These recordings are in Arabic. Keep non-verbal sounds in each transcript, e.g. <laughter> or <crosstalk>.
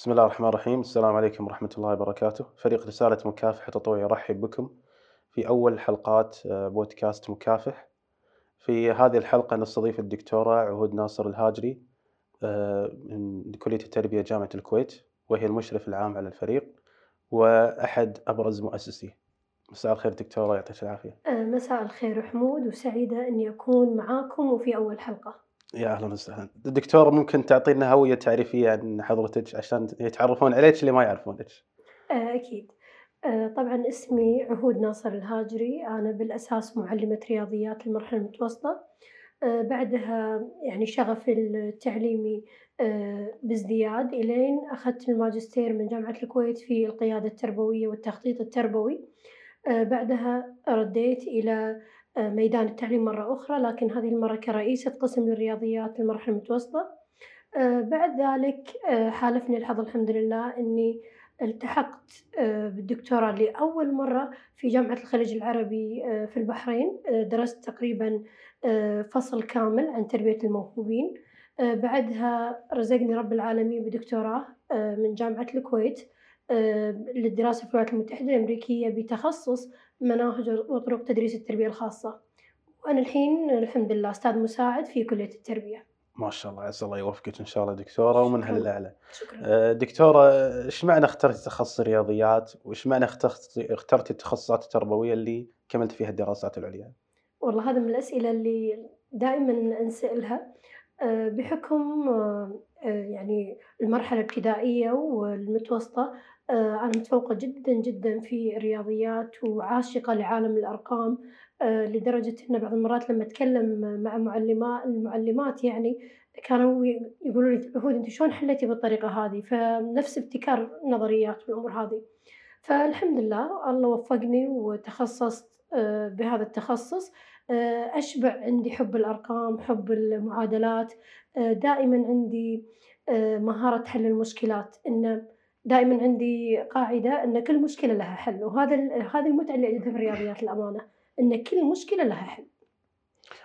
بسم الله الرحمن الرحيم. السلام عليكم ورحمة الله وبركاته. فريق رسالة مكافحة تطوع يرحب بكم في أول حلقات آه، بودكاست مكافح. في هذه الحلقة نستضيف الدكتورة عهود ناصر الهاجري آه، من كلية التربية جامعة الكويت وهي المشرف العام على الفريق وأحد أبرز مؤسسيه مساء الخير دكتورة يعطيك العافية. آه، مساء الخير حمود وسعيدة إني أكون معاكم وفي أول حلقة. يا أهلا وسهلا. دكتورة ممكن تعطينا هوية تعريفية عن حضرتك عشان يتعرفون عليك اللي ما يعرفونك آه، أكيد. آه، طبعا اسمي عهود ناصر الهاجري. أنا بالأساس معلمة رياضيات المرحلة المتوسطة. آه، بعدها يعني شغفي التعليمي بازدياد إلين أخذت الماجستير من جامعة الكويت في القيادة التربوية والتخطيط التربوي. بعدها رديت آه، ميدان التعليم مرة أخرى لكن هذه المرة كرئيسة قسم الرياضيات المرحلة المتوسطة. آه، بعد ذلك آه، حالفني الحظ الحمد لله إني التحقت بالدكتوراه لأول مرة في جامعة الخليج العربي في البحرين. درست تقريبا فصل كامل عن تربية الموهوبين. بعدها رزقني رب العالمين بدكتوراه من جامعة الكويت. للدراسة في الولايات المتحدة الأمريكية بتخصص مناهج وطرق تدريس التربية الخاصة وأنا الحين الحمد لله أستاذ مساعد في كلية التربية ما شاء الله عسى الله يوفقك إن شاء الله دكتورة ومنها. للاعلى. شكرا آه، دكتورة إيش معنى اخترتي تخصص الرياضيات وإيش معنى اخترتي اخترتي التخصصات التربوية اللي كملت فيها الدراسات العليا؟ والله هذا من الأسئلة اللي دائما أنسألها آه، بحكم آه، يعني المرحلة الابتدائية والمتوسطة أنا متفوقة جدا جدا في الرياضيات وعاشقة لعالم الأرقام لدرجة إن بعض المرات لما أتكلم مع معلمات المعلمات يعني كانوا يقولوا لي عهود أنت شلون حليتي بالطريقة هذه؟ فنفس ابتكار نظريات والأمور هذه. فالحمد لله الله وفقني وتخصصت بهذا التخصص أشبع عندي حب الأرقام حب المعادلات دائما عندي مهارة حل المشكلات. إن دائما عندي قاعدة إن كل مشكلة لها حل وهذا هذه المتعة اللي أجدها في الرياضيات الأمانة إن كل مشكلة لها حل.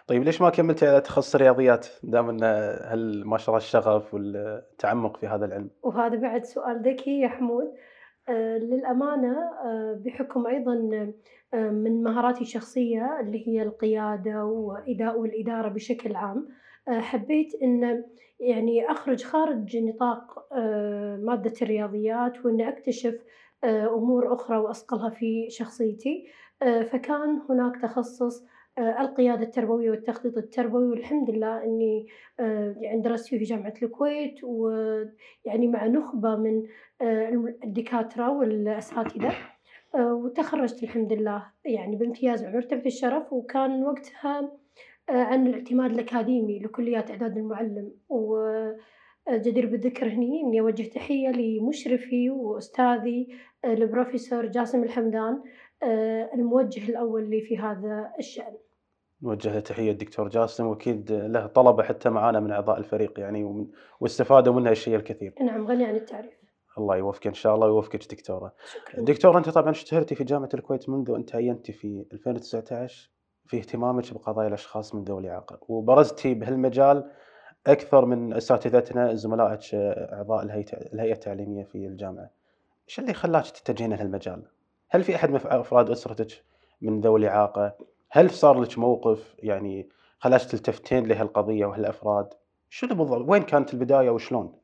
طيب ليش ما كملتي على تخصص الرياضيات؟ دام إن هل ما شاء الله الشغف والتعمق في هذا العلم؟ وهذا بعد سؤال ذكي يا حمود. آه للأمانة آه بحكم أيضا آه من مهاراتي الشخصية اللي هي القيادة وإداء والإدارة بشكل عام حبيت إن يعني أخرج خارج نطاق آه مادة الرياضيات وإني أكتشف آه أمور أخرى وأصقلها في شخصيتي. آه فكان هناك تخصص آه القيادة التربوية والتخطيط التربوي والحمد لله آه يعني درست فيه في جامعة الكويت ويعني مع نخبة من آه الدكاترة والأساتذة. آه وتخرجت الحمد لله يعني بامتياز بمرتبة الشرف وكان وقتها آه عن الاعتماد الأكاديمي لكليات إعداد المعلم. وجدير بالذكر هني إني أوجه تحية لمشرفي وأستاذي آه البروفيسور جاسم الحمدان آه الموجه الأول لي في هذا الشأن. نوجه له تحية الدكتور جاسم وأكيد له طلبة حتى معانا من أعضاء الفريق يعني ومن واستفادوا منها الشيء الكثير. نعم غني عن التعريف. الله يوفقك إن شاء الله ويوفقك دكتورة. شكرا. دكتورة أنت طبعا اشتهرتي في جامعة الكويت منذ أن تعينتي في 2019 في اهتمامك بقضايا الأشخاص من ذوي الاعاقه وبرزتي بهالمجال أكثر من أساتذتنا زملائك أعضاء الهيئة التعليمية في الجامعة. إيش اللي خلاك تتجهين لهالمجال؟ هل في أحد من أفراد أسرتك من ذوي الإعاقة؟ هل صار لك موقف يعني خلاك تلتفتين لهالقضية وهالأفراد؟ شنو بالضبط؟ وين كانت البداية وشلون؟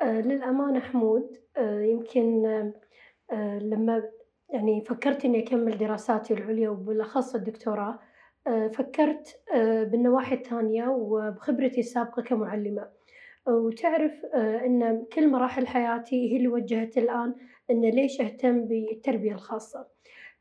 آه للأمانة حمود آه يمكن آه لما يعني فكرت إني أكمل دراساتي العليا وبالأخص الدكتوراه. آه فكرت آه بالنواحي الثانية وبخبرتي السابقة كمعلمة. وتعرف آه إن كل مراحل حياتي هي اللي وجهت الآن إن ليش أهتم بالتربية الخاصة.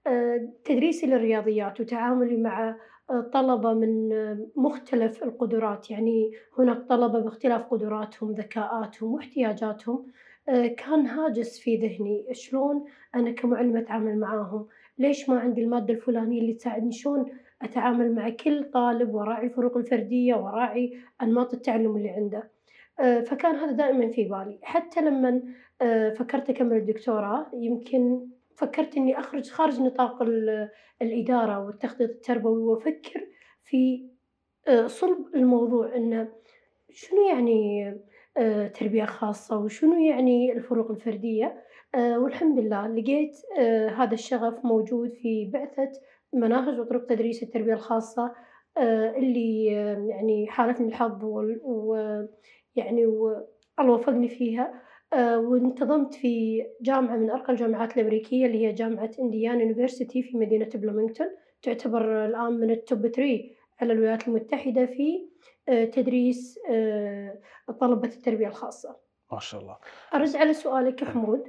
آه تدريسي للرياضيات وتعاملي مع آه طلبة من آه مختلف القدرات. يعني هناك طلبة باختلاف قدراتهم ذكاءاتهم واحتياجاتهم. آه كان هاجس في ذهني. شلون أنا كمعلمة أتعامل معاهم؟ ليش ما عندي المادة الفلانية اللي تساعدني؟ شلون أتعامل مع كل طالب وراعي الفروق الفردية وراعي أنماط التعلم اللي عنده؟ آه فكان هذا دائما في بالي. حتى لما آه فكرت أكمل الدكتوراه يمكن فكرت إني أخرج خارج نطاق الإدارة والتخطيط التربوي وأفكر في آه صلب الموضوع إنه شنو يعني تربية خاصة وشنو يعني الفروق الفردية، آآ والحمد لله لقيت آآ هذا الشغف موجود في بعثة مناهج وطرق تدريس التربية الخاصة اللي آه، يعني حالفني الحظ ويعني والله وفقني فيها، وانتظمت في جامعة من أرقى الجامعات الأمريكية اللي هي جامعة إنديانا يونيفرسيتي في مدينة بلومينغتون، تعتبر الآن من الtop 3 على الولايات المتحدة في تدريس آآ طلبة التربية الخاصة. ما شاء الله. أرد على سؤالك يا حمود،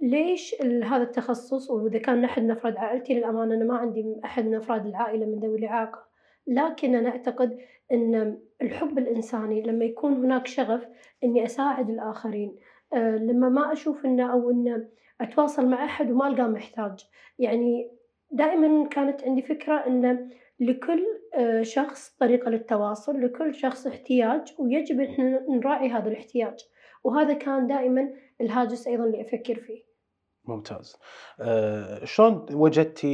ليش هذا التخصص وإذا كان أحد من أفراد عائلتي للأمانة أنا ما عندي أحد من أفراد العائلة من ذوي الإعاقة، لكن أنا أعتقد إن الحب الإنساني لما يكون هناك شغف إني أساعد الآخرين، آآ لما ما أشوف إنه أو إنه أتواصل مع أحد وما ألقاه محتاج، يعني دائمًا كانت عندي فكرة إنه لكل شخص طريقة للتواصل، لكل شخص احتياج ويجب إحنا نراعي هذا الاحتياج، وهذا كان دائمًا الهاجس أيضًا اللي أفكر فيه. ممتاز. آآ شلون وجدتِ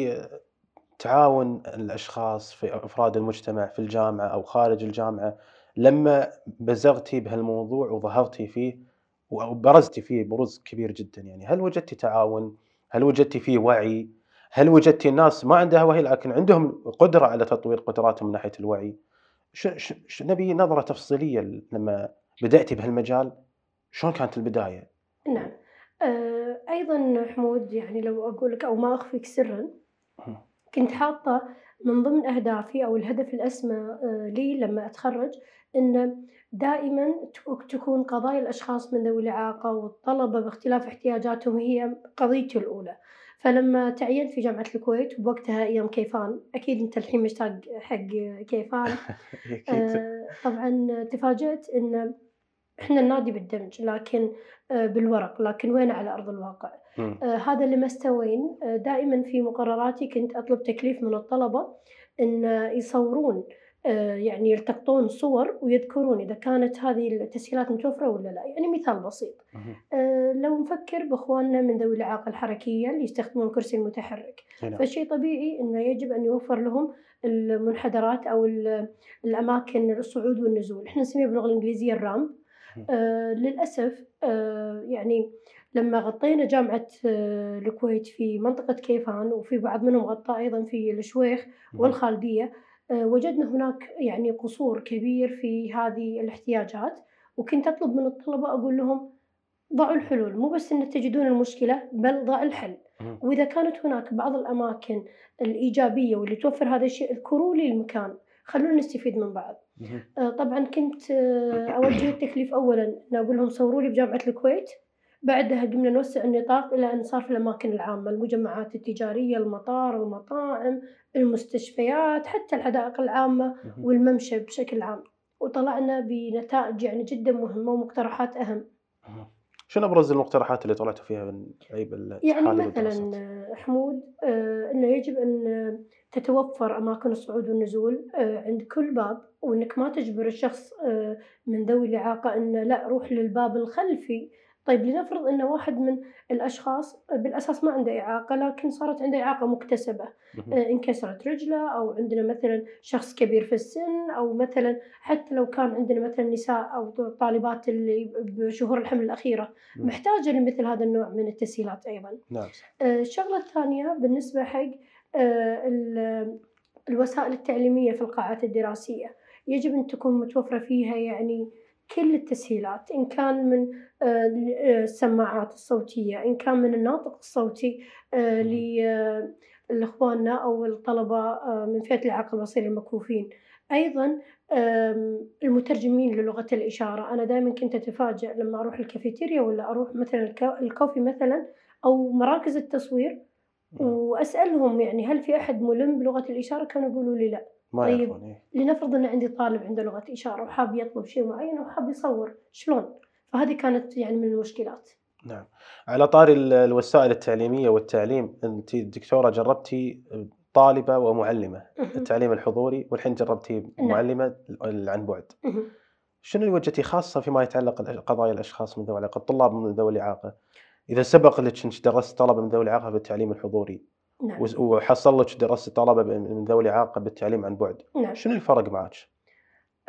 تعاون الأشخاص في أفراد المجتمع في الجامعة أو خارج الجامعة لمّا بزغتِ بهالموضوع وظهرتِ فيه وبرزتِ فيه بروز كبير جدًا يعني، هل وجدتِ تعاون؟ هل وجدتِ فيه وعي؟ هل وجدتِ الناس ما عندها وعي لكن عندهم قدرة على تطوير قدراتهم من ناحية الوعي؟ ش ش ش نبي نظرة تفصيلية ل لمّا بدأتِ بهالمجال، شلون كانت البداية؟ نعم. آآ أيضًا حمود يعني لو أقول لك أو ما أخفيك سرًا،. كنت حاطة من ضمن أهدافي أو الهدف الأسمى آآ لي لما أتخرج إنه دائمًا تك تكون قضايا الأشخاص من ذوي الإعاقة والطلبة باختلاف احتياجاتهم هي قضيتي الأولى، فلما تعينت في جامعة الكويت وبوقتها أيام كيفان، أكيد أنت الحين مشتاق حق كيفان،. <laughs> آآ طبعًا تفاجأت إن إحنا النادي بالدمج لكن آآ بالورق، لكن وين على أرض الواقع؟ آآ هذا اللي ما استوين، آآ دائمًا في مقرراتي كنت أطلب تكليف من الطلبة إن يصورون يعني يلتقطون صور ويذكرون إذا كانت هذه التسهيلات متوفرة والّا لا، يعني مثال بسيط،. آآ لو نفكر بإخواننا من ذوي الإعاقة الحركية اللي يستخدمون الكرسي المتحرك، نعم. فشيء طبيعي إنه يجب أن يوفر لهم المنحدرات أو ال الأماكن الصعود والنزول، إحنا نسميها باللغة الإنجليزية. اهم. آآ للأسف يعني لما غطينا جامعة آه، الكويت في منطقة كيفان وفي بعض منهم غطاه أيضًا في الشويخ. والخالدية، وجدنا هناك يعني قصور كبير في هذه الاحتياجات، وكنت أطلب من الطلبة أقول لهم ضعوا الحلول، مو بس إن تجدون المشكلة بل ضع الحل،. وإذا كانت هناك بعض الأماكن الإيجابية واللي توفر هذا الشيء اذكروا لي المكان، خلونا نستفيد من بعض. آآ طبعًا كنت آه، أوجه التكليف أولًا. أقول لهم صوروا لي بجامعة الكويت، بعدها قمنا نوسع النطاق إلى أن صار في الأماكن العامة، المجمعات التجارية، المطار، المطاعم، المستشفيات، حتى الحدائق العامة. والممشى بشكل عام، وطلعنا بنتائج يعني جدًا مهمة ومقترحات أهم. اهم. شنو أبرز المقترحات اللي طلعتوا فيها من بالاتحاد يعني؟ مثلًا حمود آآ إنه يجب أن تتوفر أماكن الصعود والنزول آآ عند كل باب، وإنك ما تجبر الشخص من ذوي الإعاقة إنه لأ روح للباب الخلفي، طيب لنفرض إن واحد من الأشخاص بالأساس ما عنده إعاقة لكن صارت عنده إعاقة مكتسبة،. آآ انكسرت رجله أو عندنا مثلًا شخص كبير في السن أو مثلًا حتى لو كان عندنا مثلًا نساء أو طالبات اللي بشهور الحمل الأخيرة،. محتاجة لمثل هذا النوع من التسهيلات أيضًا. نعم. آآ الشغلة الثانية بالنسبة حق ال الوسائل التعليمية في القاعات الدراسية، يجب أن تكون متوفرة فيها يعني كل التسهيلات، إن كان من آآ السماعات الصوتية، إن كان من الناطق الصوتي اهم. ل لإخواننا أو الطلبة من فئة الإعاقة البصرية المكفوفين، أيضًا المترجمين للغة الإشارة، أنا دايمًا كنت أتفاجأ لما أروح الكافيتيريا والّا أروح مثلًا الك الكوفي مثلًا أو مراكز التصوير. وأسألهم يعني هل في أحد مُلِم بلغة الإشارة؟ كانوا يقولوا لي لأ، ما طيب يعرفون إيه. لنفرض إن عندي طالب عنده لغة إشارة وحاب يطلب شيء معين وحاب يصور، شلون؟ فهذه كانت يعني من المشكلات. نعم. على طاري ال الوسائل التعليمية والتعليم، أنتِ دكتورة جربتِ طالبة ومعلمة، اهم. التعليم الحضوري والحين جربتِ نعم. معلمة ال عن بُعد. شنو اللي وجدتِ خاصة فيما يتعلق قضايا الأشخاص من ذوي الإعاقة، الطلاب من ذوي الإعاقة؟ إذا سبق لِك أنِك درست طلبة من ذوي الإعاقة بالتعليم الحضوري نعم. وحصل لِك درست طلبة ب من ذوي الإعاقة بالتعليم عن بُعد، نعم. شنو الفرق معاك؟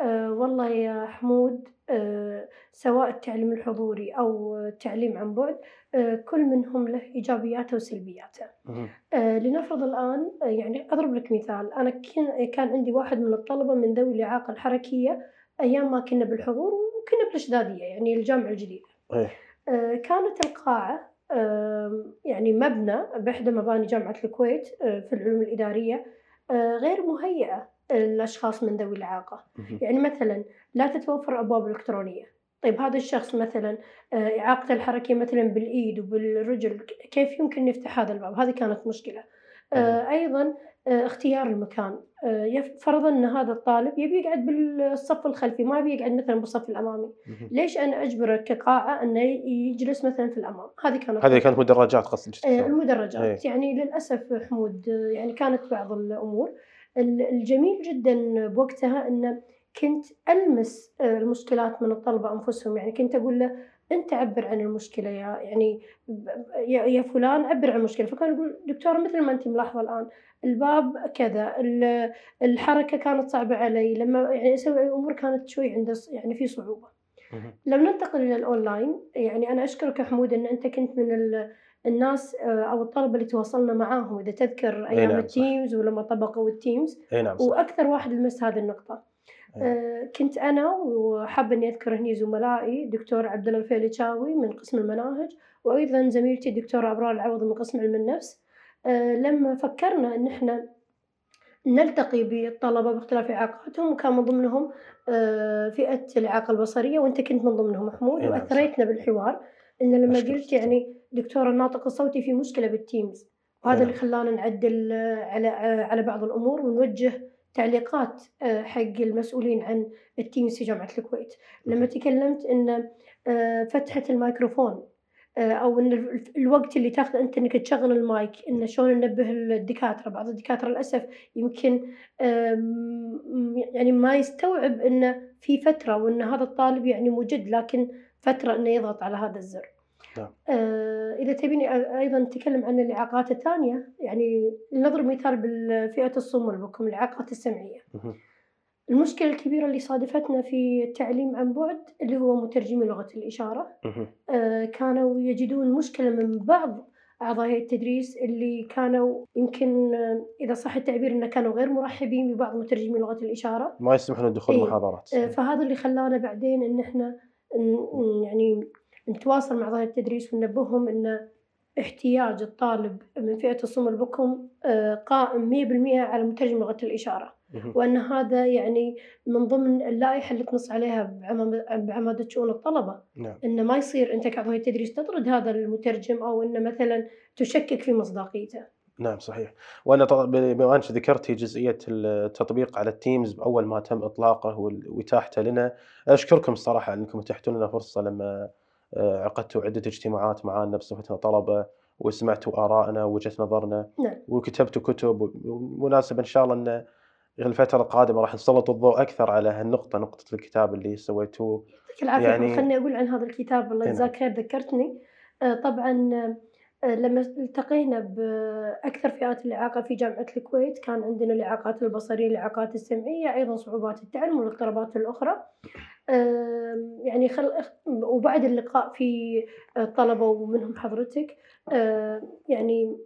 آآ والله يا حمود آآ سواء التعليم الحضوري أو التعليم عن بُعد آآ كل منهم له إيجابياته وسلبياته. آآ لنفرض الآن آآ يعني أضرب لك مثال، كن كان عندي واحد من الطلبة من ذوي الإعاقة الحركية أيام ما كنا بالحضور وكنا بالإشدادية يعني الجامعة الجديدة. إيه. آآ كانت القاعة آمم يعني مبنى بإحدى مباني جامعة الكويت آآ في العلوم الإدارية آآ غير مهيئة للأشخاص من ذوي الإعاقة،. يعني مثلًا لا تتوفر أبواب إلكترونية، طيب هذا الشخص مثلًا آآ إعاقته الحركية مثلًا بالإيد وبالرجل كيف يمكن يفتح هذا الباب؟ هذه كانت مشكلة. آآ أيضًا اختيار المكان، يف فرضًا إن هذا الطالب يبي يقعد بالصف الخلفي ما يبي يقعد مثلًا بالصف الأمامي، اهم. ليش أنا أجبره كقاعة إنه ي يجلس مثلًا في الأمام؟ هذه كانت هذه كانت مدرجات قصدِك آآ تقصدين؟ إيه. المدرجات، يعني للأسف حمود يعني كانت بعض الأمور. ال الجميل جدًا بوقتها إنه كنت ألمس آآ المشكلات من الطلبة أنفسهم، يعني كنت أقول له أنت عبّر عن المشكلة يا يعني يا فلان عبّر عن المشكلة، فكان يقول دكتورة مثل ما أنتِ ملاحظة الآن الباب كذا، ال الحركة كانت صعبة علي، لمّا يعني أسوي أمور كانت شوي عنده يعني في صعوبة. اهم. لو ننتقل إلى الأونلاين، يعني أنا أشكرك يا حمود إن أنت كنت من ال الناس آآ أو الطلبة اللي تواصلنا معاهم، إذا تذكر أي أيام نعم. الTeams ولمّا طبقوا أي نعم صح. وأكثر واحد لمس هذه النقطة. إيه. آآ كنت أنا وحابة إني أذكر هني زملائي الدكتور عبد الله الفيلتشاوي من قسم المناهج، وأيضًا زميلتي الدكتورة أبرار العوضي من قسم علم النفس، آآ لمّا فكرنا إن إحنا نلتقي بالطلبة باختلاف إعاقاتهم وكان من ضمنهم آآ فئة الإعاقة البصرية وأنت كنت من ضمنهم حمود، أي نعم صح. وأثريتنا بالحوار إن لمّا قلت. يعني دكتورة الناطق الصوتي في مشكلة بالTeams وهذا اللي نعم. خلانا نعدل على على بعض الأمور ونوجه تعليقات آآ حق المسؤولين عن الTeams في جامعة الكويت. لمّا. تكلمت إن آآ فتحة الميكروفون أو إن ال الوقت اللي تاخذه أنت إنك تشغّل المايك، إن شلون ننبه الدكاترة، بعض الدكاترة للأسف يمكن يعني ما يستوعب إنه في فترة وإن هذا الطالب يعني مُجِد، لكن فترة إنه يضغط على هذا الزر. نعم. آآ إذا تبيني أ أيضًا نتكلم عن الإعاقات الثانية، يعني لنضرب مثال بال فئة الصم والبكم، الإعاقات السمعية. اهم. المشكلة الكبيرة اللي صادفتنا في التعليم عن بُعد اللي هو مترجمي لغة الإشارة، اهم. آآ كانوا يجدون مشكلة من بعض أعضاء هيئة التدريس اللي كانوا يمكن إذا صح التعبير إنه كانوا غير مرحبين ببعض مترجمي لغة الإشارة. ما يسمحون بدخول إيه. إيه. فهذا اللي خلانا بعدين إن إحنا ن ن يعني نتواصل مع هيئة التدريس وننبههم إن احتياج الطالب من فئة الصم والبكم آآ قائم 100% على مترجم لغة الإشارة،. وأن هذا يعني من ضمن اللائحة اللي تنص عليها بعمادة شؤون الطلبة، نعم. إنه ما يصير أنت هيئة التدريس تطرد هذا المترجم أو إنه مثلًا تشكك في مصداقيته. نعم صحيح. ب بما أنِّك ذكرتِ جزئية التطبيق على الTeams أول ما تم إطلاقه وال وإتاحته لنا، أشكركم الصراحة على إنكم أتحتوا لنا فرصة لمّا عقدتوا عدة اجتماعات معانا بصفتنا طلبة، وسمعتوا آرائنا ووجهة نظرنا، نعم. وكتبتوا كتب، و ومناسبة إن شاء الله إن الفترة القادمة راح نسلط الضوء أكثر على هالنقطة، نقطة الكتاب اللي سويتوه. يعطيك العافية يعني خلّيني أقول عن هذا الكتاب الله أي نعم. يجزاك خير ذكرتني. آآ طبعًا آآ لمّا التقينا بأكثر فئات الإعاقة في جامعة الكويت، كان عندنا الإعاقات البصرية، الإعاقات السمعية، أيضًا صعوبات التعلم والاضطرابات الأخرى. يعني خل وبعد اللقاء في الطلبة ومنهم حضرتك، يعني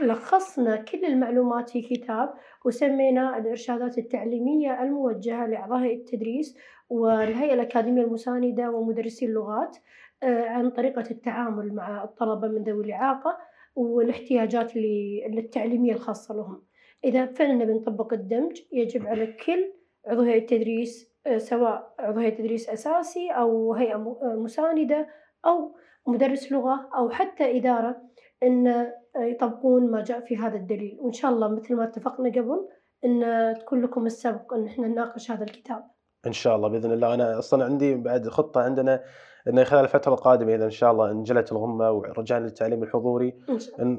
لخصنا كل المعلومات في كتاب وسميناه الإرشادات التعليمية الموجهة لأعضاء التدريس والهيئة الأكاديمية المساندة ومدرسي اللغات عن طريقة التعامل مع الطلبة من ذوي الإعاقة والاحتياجات التعليمية الخاصة لهم. إذا فعلًا نبي نطبق الدمج يجب على كل عضو هيئة تدريس آآ سواء عضو هيئة تدريس أساسي أو هيئة م مساندة أو مدرس لغة أو حتى إدارة إن يطبقون ما جاء في هذا الدليل، وإن شاء الله مثل ما اتفقنا قبل إن تكون لكم السبق إن إحنا نناقش هذا الكتاب. إن شاء الله بإذن الله. أنا أصلًا عندي بعد خطة عندنا إن خلال الفترة القادمة إذا إن شاء الله انجلت الغمة ورجعنا للتعليم الحضوري،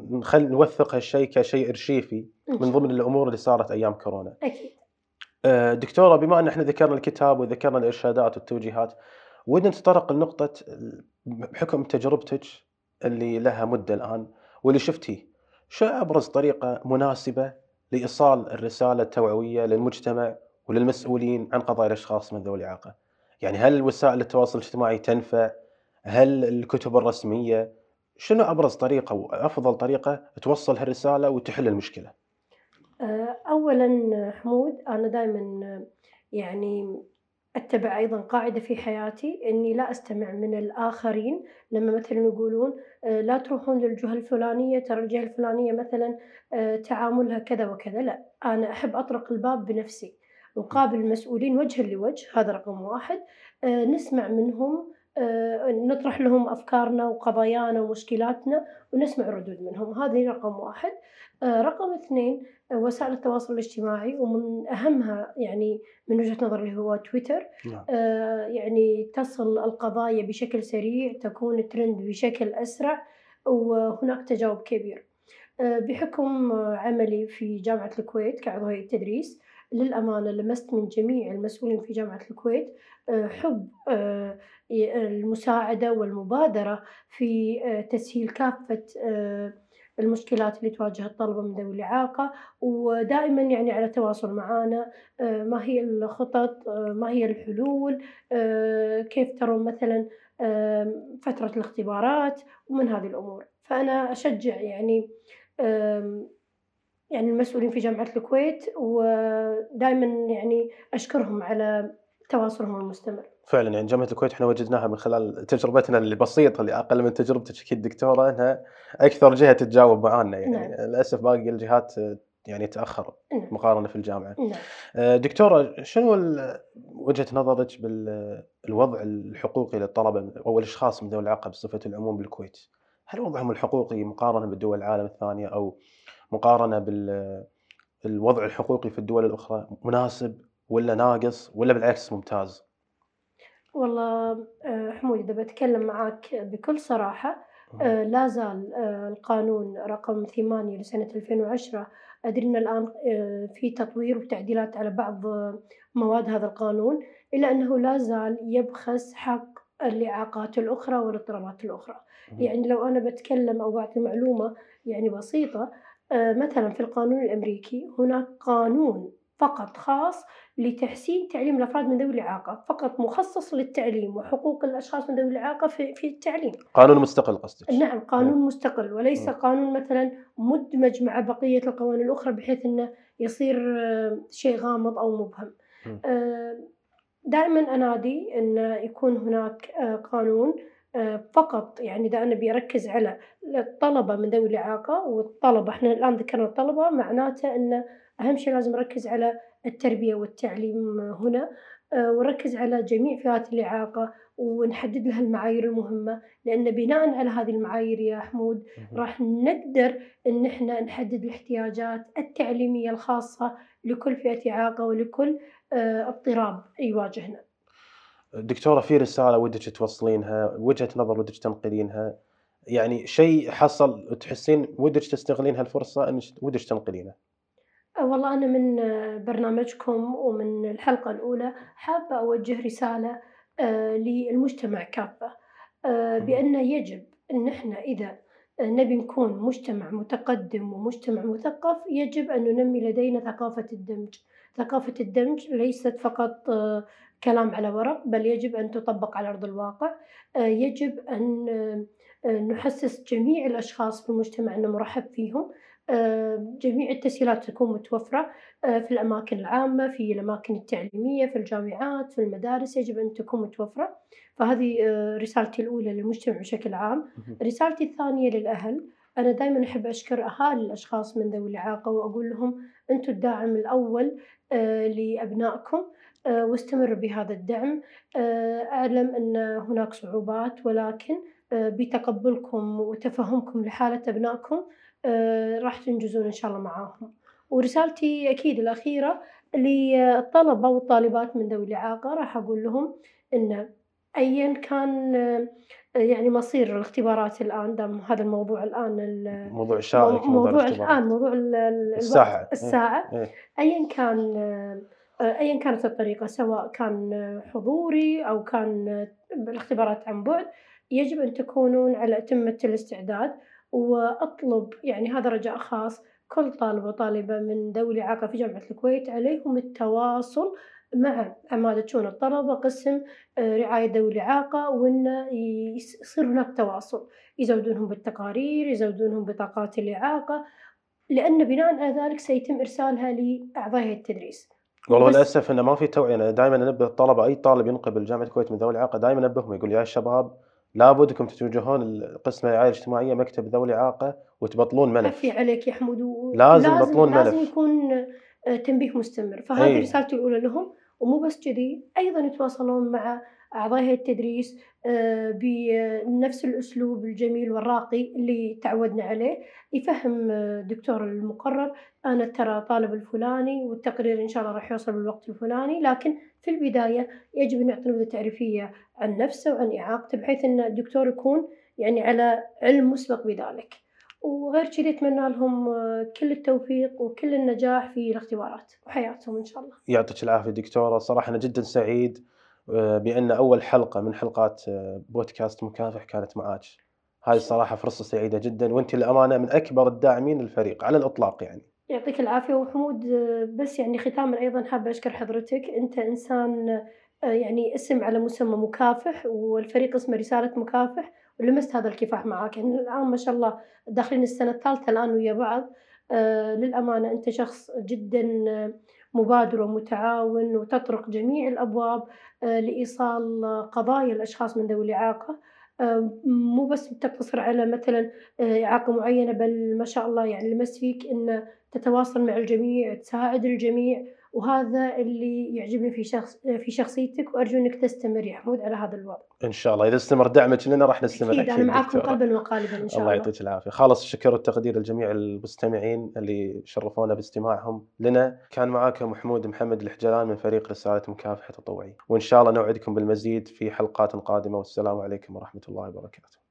نخل نوثق هالشيء كشيء أرشيفي إن من ضمن الله. الأمور اللي صارت أيام كورونا. أكيد. آآ دكتورة بما إن إحنا ذكرنا الكتاب وذكرنا الإرشادات والتوجيهات، ودنا نتطرق لنقطة ال بحكم تجربتِك اللي لها مدة الآن واللي شفتيه، شو أبرز طريقة مناسبة لإيصال الرسالة التوعوية للمجتمع وللمسؤولين عن قضايا الأشخاص من ذوي الإعاقة؟ يعني هل وسائل التواصل الاجتماعي تنفع؟ هل الكتب الرسمية؟ شنو أبرز طريقة وأفضل طريقة توصل هالرسالة وتحل المشكلة؟ آآ أولًا حمود أنا دايمًا يعني أتّبع أيضًا قاعدة في حياتي إني لا أستمع من الآخرين لمّا مثلًا يقولون آآ لا تروحون للجهة الفلانية ترى الجهة الفلانية مثلًا آآ تعاملها كذا وكذا، لأ، أنا أحب أطرق الباب بنفسي، وأقابل المسؤولين وجهًا لوجه هذا رقم 1 آآ نسمع منهم آآ نطرح لهم أفكارنا وقضايانا ومشكلاتنا ونسمع الردود منهم، هذه رقم 1 آآ رقم 2 وسائل التواصل الاجتماعي ومن أهمها يعني من وجهة نظري اللي هو تويتر نعم. يعني تصل القضايا بشكل سريع، تكون ترند بشكل أسرع، وهناك تجاوب كبير. بحكم عملي في جامعة الكويت كعضو هيئة تدريس، للأمانة لمست من جميع المسؤولين في جامعة الكويت آآ حُب ي المساعدة والمبادرة في آآ تسهيل كافة المشكلات اللي تواجه الطلبة من ذوي الإعاقة، ودائمًا يعني على تواصل معانا آآ ما هي الخطط، ما هي الحلول، كيف ترون مثلًا فترة الاختبارات ومن هذه الأمور، فأنا أشجّع يعني يعني المسؤولين في جامعة الكويت ودائمًا يعني أشكرهم على تواصلهم المستمر. فعلًا يعني جامعة الكويت إحنا وجدناها من خلال تجربتنا البسيطة اللي أقل من تجربتِك أكيد دكتورة، إنها أكثر جهة تتجاوب معانا يعني، نعم. للأسف باقي الجهات يعني تأخّروا نعم، مقارنة في الجامعة. نعم. آآ دكتورة شنو ال وجهة نظرِك بال الوضع الحقوقي للطلبة أو الأشخاص من ذوي الإعاقة بصفة العموم بالكويت؟ هل وضعهم الحقوقي مقارنة بدول العالم الثانية أو مقارنة بال الوضع الحقوقي في الدول الأخرى مناسب والّا ناقص والّا بالعكس ممتاز؟ والله آآ حمود إذا باتكلم معاك بكل صراحة اهم، آآ لا زال آآ القانون رقم 8 لسنة 2010 أدري إن الآن آآ في تطوير وتعديلات على بعض آه، مواد هذا القانون، إلا أنه لا زال يبخس حق الإعاقات الأخرى والاضطرابات الأخرى، اهم، يعني لو أنا باتكلم أو باعطي معلومة يعني بسيطة آآ مثلًا في القانون الأمريكي هناك قانون فقط خاص لتحسين تعليم الأفراد من ذوي الإعاقة، فقط مخصص للتعليم وحقوق الأشخاص من ذوي الإعاقة في في التعليم. قانون مستقل قصدِك. نعم، قانون إيه، مستقل وليس إمم، قانون مثلًا مُدمج مع بقية القوانين الأخرى بحيث إنه يصير آه، شيء غامض أو مبهم. إمم، آآ دائمًا أنادي إن يكون هناك قانون فقط يعني إذا أنا أبي أركّز على الطلبة من ذوي الإعاقة والطلبة إحنا الآن ذكرنا الطلبة معناته إن أهم شي لازم نركّز على التربية والتعليم هنا آآ ونركّز على جميع فئات الإعاقة ونحدد لها المعايير المهمة، لأن بناءً على هذه المعايير يا حمود. راح نقدر إن إحنا نحدد الاحتياجات التعليمية الخاصة لكل فئة إعاقة ولكل آآ اضطراب يواجهنا. دكتورة في رسالة ودِّك توصّلينها، وجهة نظر ودِّك تنقلينها، يعني شيء حصل وتحسين ودِّك تستغلين هالفرصة إنِّك ودِّك تنقلينه. آه، والله أنا من آه، برنامجكم ومن الحلقة الأولى حابة أوجه رسالة آآ للمجتمع اهم، بأن يجب إن إحنا إذا نبي نكون مجتمع متقدم ومجتمع مثقف، يجب أن ننمي لدينا ثقافة الدمج، ثقافة الدمج ليست فقط آه، كلام على ورق، بل يجب أن تُطبّق على أرض الواقع، آآ يجب أن آآ نحسّس جميع الأشخاص في المجتمع إنه مُرحّب فيهم. جميع التسهيلات تكون متوفرة في الأماكن العامة، في الأماكن التعليمية، في الجامعات، في المدارس، يجب أن تكون متوفرة، فهذه رسالتي الأولى للمجتمع بشكل عام. رسالتي الثانية للأهل، أنا دايمًا أحب أشكر أهالي الأشخاص من ذوي الإعاقة وأقول لهم أنتم الداعم الأول لأبنائكم. آآ واستمروا بهذا الدعم، آآ أعلم أن هناك صعوبات ولكن آآ بتقبلكم وتفهمكم لحالة أبنائكم راح تنجزون إن شاء الله معاهم. ورسالتي أكيد الأخيرة للطلبة والطالبات من ذوي الإعاقة راح أقول لهم إن أيًا كان آه، يعني مصير الاختبارات الآن دام هذا الموضوع الآن ال موضوع مو شائك موضوع موضوع. الآن موضوع ال ال الساعة، الساعة. إيه، أيًا كان آآ أيًا كانت الطريقة سواء كان حضوري أو كان بالاختبارات عن بُعد، يجب أن تكونون على أتمة الاستعداد، وأطلب يعني هذا رجاء خاص كل طالب وطالبة من ذوي الإعاقة في جامعة الكويت عليهم التواصل مع عمادة شؤون الطلبة قسم آه، رعاية ذوي الإعاقة وإنه يصير هناك تواصل. يزودونهم بالتقارير يزودونهم بطاقات الإعاقة لأن بناء على ذلك سيتم إرسالها لأعضاء التدريس. والله للأسف إنه ما في توعية. أنا دائما انبه الطلبة أي طالب ينقبل جامعه الكويت من ذوي الإعاقة دائما انبههم يقول يا شباب لابد انكم تتوجهون لقسم الرعايه الاجتماعية مكتب ذوي الإعاقة وتبطلون عفي ملف عليك يا حمود و- لازم ولازم يبطلون لازم ملف يكون آه، تنبيه مستمر. فهذه اي رسالتي الأولى لهم ومو بس كذي أيضا يتواصلون مع أعضاء هيئة التدريس آه، بنفس الأسلوب الجميل والراقي اللي تعودنا عليه يفهم آه، الدكتور المقرر أنا ترى طالب الفلاني والتقرير إن شاء الله راح يوصل بالوقت الفلاني لكن في البداية يجب أن يعطي نبذة تعريفية عن نفسه وعن إعاقته بحيث أن الدكتور يكون يعني على علم مسبق بذلك. وغير كذي أتمنى لهم آه، كل التوفيق وكل النجاح في الاختبارات وحياتهم إن شاء الله. يعطيك العافية دكتورة صراحة أنا جدا سعيد بأن أول حلقة من حلقات آه، بودكاست مكافح كانت معاك. هذه الصراحة فرصة سعيدة جدا وأنت للأمانة من أكبر الداعمين للفريق على الإطلاق يعني. يعطيك العافية وحمود. آه، بس يعني ختاما أيضا حابة أشكر حضرتك. أنت إنسان آه، يعني اسم على مسمى مكافح والفريق اسمه رسالة مكافح ولمست هذا الكفاح معاك. يعني الآن ما شاء الله داخلين السنة الثالثة الآن ويا بعض. للأمانة أنت شخص جدا مبادر ومتعاون وتطرق جميع الأبواب آه، لإيصال آه، قضايا الأشخاص من ذوي الإعاقة. آه، مو بس تقتصر على مثلا إعاقة معينة بل ما شاء الله يعني لمست فيك أن تتواصل مع الجميع تساعد الجميع. وهذا اللي يعجبني في شخص في شخصيتك وأرجو أنك تستمر يا حمود على هذا الوضع. إن شاء الله. إذا استمر دعمك لنا راح نستمر. أكيد أكيد أنا معاكم دكتورة. قلبا وقالبا إن شاء الله الله. يعطيك العافية. خالص الشكر والتقدير لجميع المستمعين اللي شرفونا باستماعهم لنا. كان معاكم محمود محمد الحجلان من فريق رسالة مكافحة تطوعي وإن شاء الله نوعدكم بالمزيد في حلقات قادمة. والسلام عليكم ورحمة الله وبركاته.